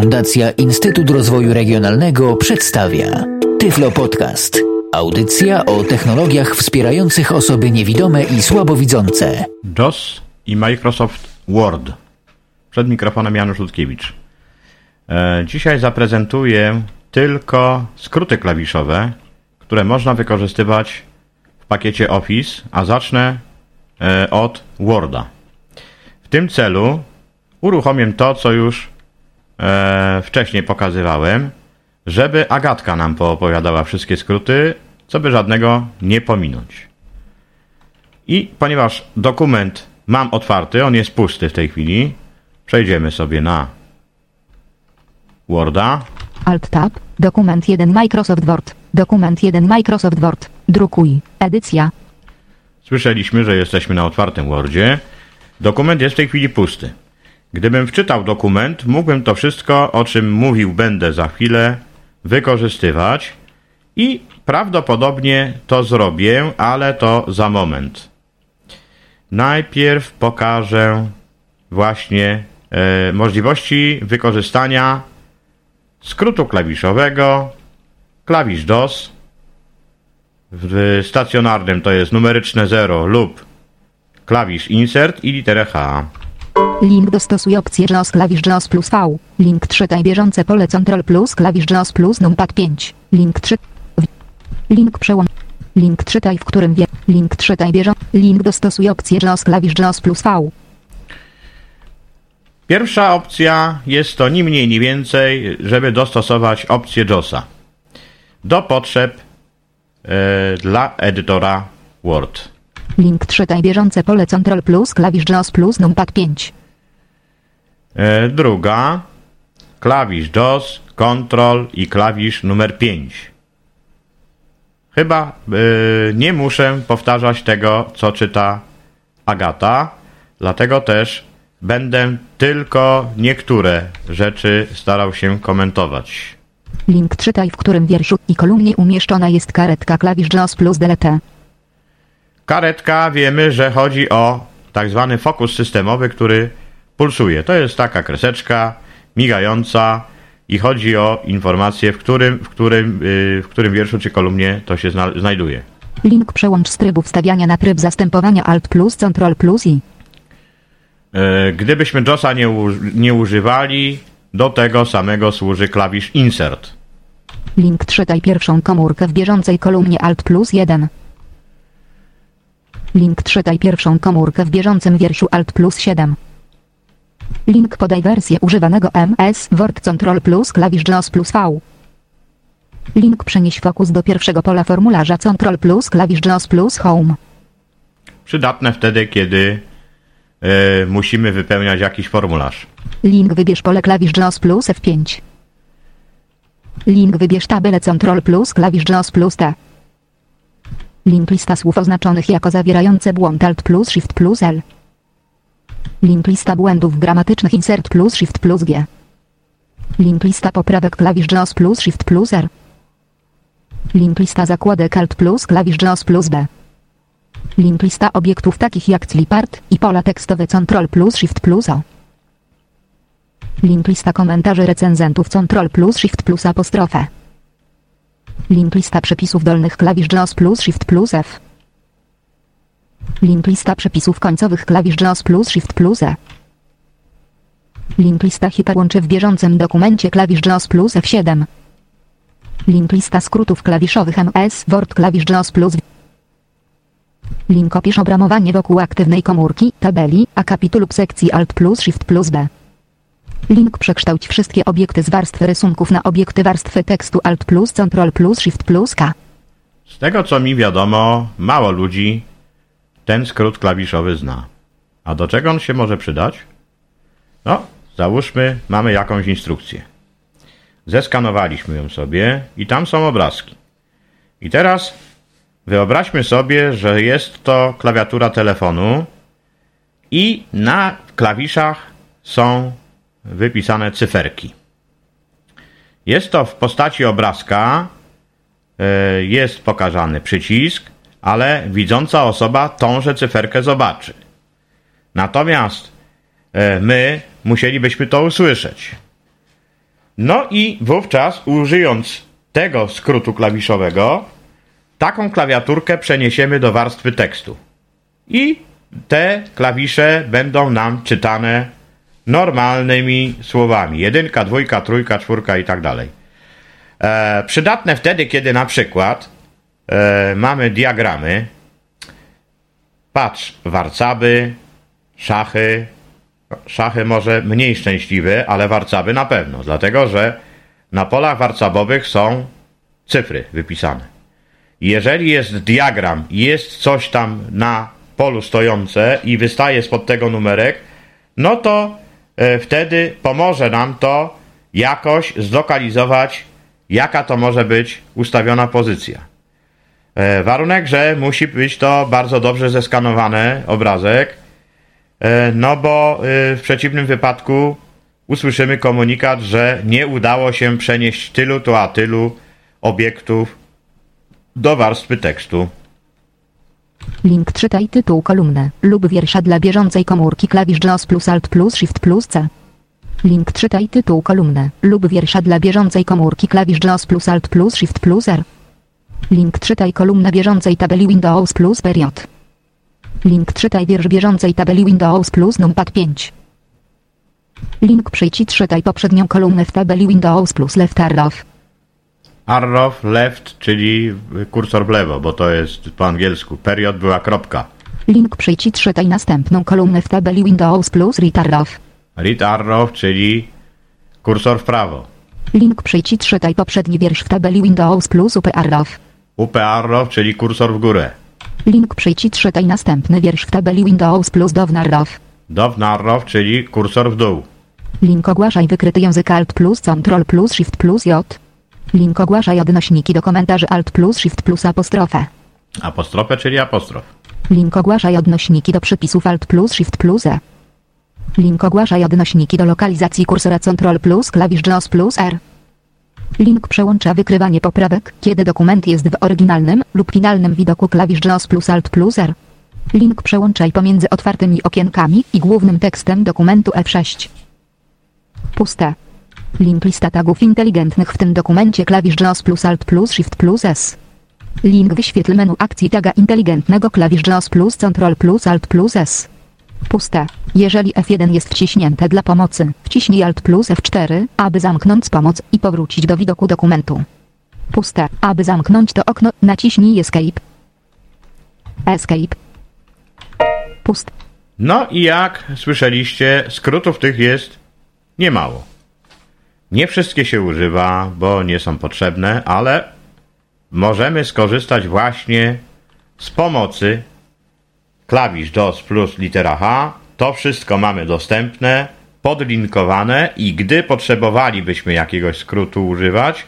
Fundacja Instytut Rozwoju Regionalnego przedstawia Tyflo Podcast. Audycja o technologiach wspierających osoby niewidome i słabowidzące. JOS i Microsoft Word. Przed mikrofonem Janusz Ludkiewicz. E, dzisiaj zaprezentuję tylko skróty klawiszowe, które można wykorzystywać w pakiecie Office, a zacznę e, od Worda. W tym celu uruchomię to, co już e, wcześniej pokazywałem, żeby Agatka nam poopowiadała wszystkie skróty, co by żadnego nie pominąć. I ponieważ dokument mam otwarty, on jest pusty w tej chwili, przejdziemy sobie na Worda. Alt Tab, dokument 1 Microsoft Word, dokument 1 Microsoft Word, drukuj, edycja, Słyszeliśmy, że jesteśmy na otwartym Wordzie. Dokument jest w tej chwili pusty. Gdybym wczytał dokument, mógłbym to wszystko, o czym mówił będę za chwilę, wykorzystywać i prawdopodobnie to zrobię, ale to za moment. Najpierw pokażę właśnie e, możliwości wykorzystania skrótu klawiszowego, klawisz DOS. W stacjonarnym to jest numeryczne 0 lub klawisz insert i literę H. link dostosuj opcję JAWS klawisz JAWS plus V, link 3 taj bieżące pole Ctrl plus klawisz JAWS plus numpad 5, link 3, w- link przełącz, link 3 taj w którym wie, link 3 taj bieżą, link dostosuj opcję JAWS klawisz JAWS plus V, Pierwsza opcja jest to ni mniej, ni więcej, żeby dostosować opcję JOSa do potrzeb e, dla edytora Word. Link 3 taj bieżące pole Ctrl plus klawisz JAWS plus numpad 5, E, druga, klawisz DOS, Ctrl i klawisz numer 5. Chyba e, nie muszę powtarzać tego, co czyta Agata, dlatego też będę tylko niektóre rzeczy starał się komentować. link 3 taj w którym wierszu i kolumnie umieszczona jest karetka klawisz JAWS plus delete, Karetka wiemy, że chodzi o tak zwany fokus systemowy, który pulsuje. To jest taka kreseczka migająca i chodzi o informację, w którym, w którym, yy, w którym wierszu czy kolumnie to się zna znajduje. link przełącz z trybu wstawiania na tryb zastępowania Alt plus Ctrl plus i Yy, Gdybyśmy JOSa nie, nie używali, do tego samego służy klawisz insert. Link czytaj pierwszą komórkę w bieżącej kolumnie Alt plus 1. Link czytaj pierwszą komórkę w bieżącym wierszu Alt plus 7. Link podaj wersję używanego MS Word Ctrl plus klawisz JAWS plus V. Link przenieś fokus do pierwszego pola formularza Ctrl plus klawisz JAWS plus Home. Przydatne wtedy, kiedy yy, musimy wypełniać jakiś formularz. Link wybierz pole klawisz JAWS plus F5. Link wybierz tabelę Ctrl plus klawisz JAWS plus T. Link lista słów oznaczonych jako zawierające błąd Alt plus Shift plus L. Link lista błędów gramatycznych Insert plus Shift plus G. Link lista poprawek klawisz JAWS plus Shift plus R. Link lista zakładek Alt plus klawisz JAWS plus B. Link lista obiektów takich jak clipart i pola tekstowe Ctrl plus Shift plus O. Link lista komentarzy recenzentów Ctrl plus Shift plus apostrofę. Link lista przepisów dolnych klawisz JAWS plus Shift plus F. Link lista przepisów końcowych klawisz JAWS plus Shift plus E. Link lista hiperłączy w bieżącym dokumencie klawisz JAWS plus F7. Link lista skrótów klawiszowych MS Word klawisz JAWS plus. Link opisz obramowanie wokół aktywnej komórki, tabeli, akapitu lub sekcji Alt plus Shift plus B. Link przekształć wszystkie obiekty z warstwy rysunków na obiekty warstwy tekstu Alt plus Ctrl plus Shift plus K. Z tego co mi wiadomo, mało ludzi ten skrót klawiszowy zna. A do czego on się może przydać? No, załóżmy, mamy jakąś instrukcję. Zeskanowaliśmy ją sobie i tam są obrazki. I teraz wyobraźmy sobie, że jest to klawiatura telefonu i na klawiszach są wypisane cyferki. Jest to w postaci obrazka, e, jest pokazany przycisk, ale widząca osoba tąże cyferkę zobaczy. Natomiast e, my musielibyśmy to usłyszeć. No i wówczas użyjąc tego skrótu klawiszowego, taką klawiaturkę przeniesiemy do warstwy tekstu. I te klawisze będą nam czytane normalnymi słowami. Jedynka, dwójka, trójka, czwórka i tak dalej. E, przydatne wtedy, kiedy na przykład e, mamy diagramy, patrz, warcaby, szachy, szachy może mniej szczęśliwe, ale warcaby na pewno, dlatego że na polach warcabowych są cyfry wypisane. Jeżeli jest diagram, jest coś tam na polu stojące i wystaje spod tego numerek, no to wtedy pomoże nam to jakoś zlokalizować, jaka to może być ustawiona pozycja. E, warunek, że musi być to bardzo dobrze zeskanowany obrazek, e, no bo w przeciwnym wypadku usłyszymy komunikat, że nie udało się przenieść tylu to a tylu obiektów do warstwy tekstu. Link czytaj tytuł kolumny lub wiersza dla bieżącej komórki klawisz JOS plus Alt plus Shift plus C. Link czytaj tytuł kolumny lub wiersza dla bieżącej komórki klawisz JOS plus Alt plus Shift plus R. Link czytaj kolumnę bieżącej tabeli Windows plus period. Link czytaj wiersz bieżącej tabeli Windows plus numpad 5. Link przyjdź czytaj poprzednią kolumnę w tabeli Windows plus left arrow. Arrow left, czyli kursor w lewo, bo to jest po angielsku. Period była kropka. Link przyjdź i czytaj następną kolumnę w tabeli Windows plus read arrow. Read arrow, czyli kursor w prawo. Link przyjdź i czytaj poprzedni wiersz w tabeli Windows plus up arrow. Up arrow, czyli kursor w górę. Link przyjdź i czytaj następny wiersz w tabeli Windows plus down arrow. Down arrow, czyli kursor w dół. Link ogłaszaj wykryty język Alt plus Ctrl plus Shift plus J. Link ogłaszaj odnośniki do komentarzy Alt plus Shift plus apostrofę. Apostrofę, czyli apostrof. Link ogłaszaj odnośniki do przypisów Alt plus Shift plus E. Link ogłaszaj odnośniki do lokalizacji kursora Ctrl plus klawisz JOS plus R. Link przełącza wykrywanie poprawek, kiedy dokument jest w oryginalnym lub finalnym widoku klawisz JOS plus Alt plus R. Link przełączaj pomiędzy otwartymi okienkami i głównym tekstem dokumentu F6. Puste. Link lista tagów inteligentnych w tym dokumencie klawisz JOS plus Alt plus Shift plus S. Link wyświetl menu akcji taga inteligentnego klawisz JOS plus Ctrl plus Alt plus S. Puste. Jeżeli F1 jest wciśnięte dla pomocy, wciśnij Alt plus F4, aby zamknąć pomoc i powrócić do widoku dokumentu. Puste. Aby zamknąć to okno, naciśnij Escape. Escape. Pust. No i jak słyszeliście, skrótów tych jest niemało. Nie wszystkie się używa, bo nie są potrzebne, ale możemy skorzystać właśnie z pomocy klawisz DOS plus litera H. To wszystko mamy dostępne, podlinkowane i gdy potrzebowalibyśmy jakiegoś skrótu używać,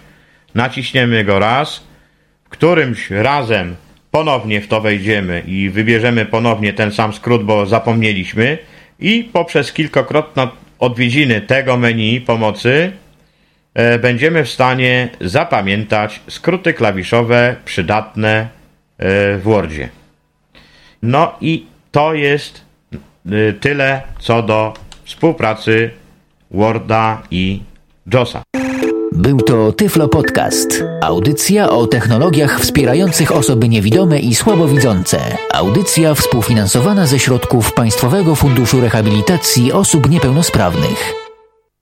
naciśniemy go raz, którymś razem ponownie w to wejdziemy i wybierzemy ponownie ten sam skrót, bo zapomnieliśmy i poprzez kilkokrotne odwiedziny tego menu pomocy będziemy w stanie zapamiętać skróty klawiszowe przydatne e, w Wordzie. No i to jest e, tyle co do współpracy Worda i JOSa. Był to Tyflo Podcast. Audycja o technologiach wspierających osoby niewidome i słabowidzące. Audycja współfinansowana ze środków Państwowego Funduszu Rehabilitacji Osób Niepełnosprawnych.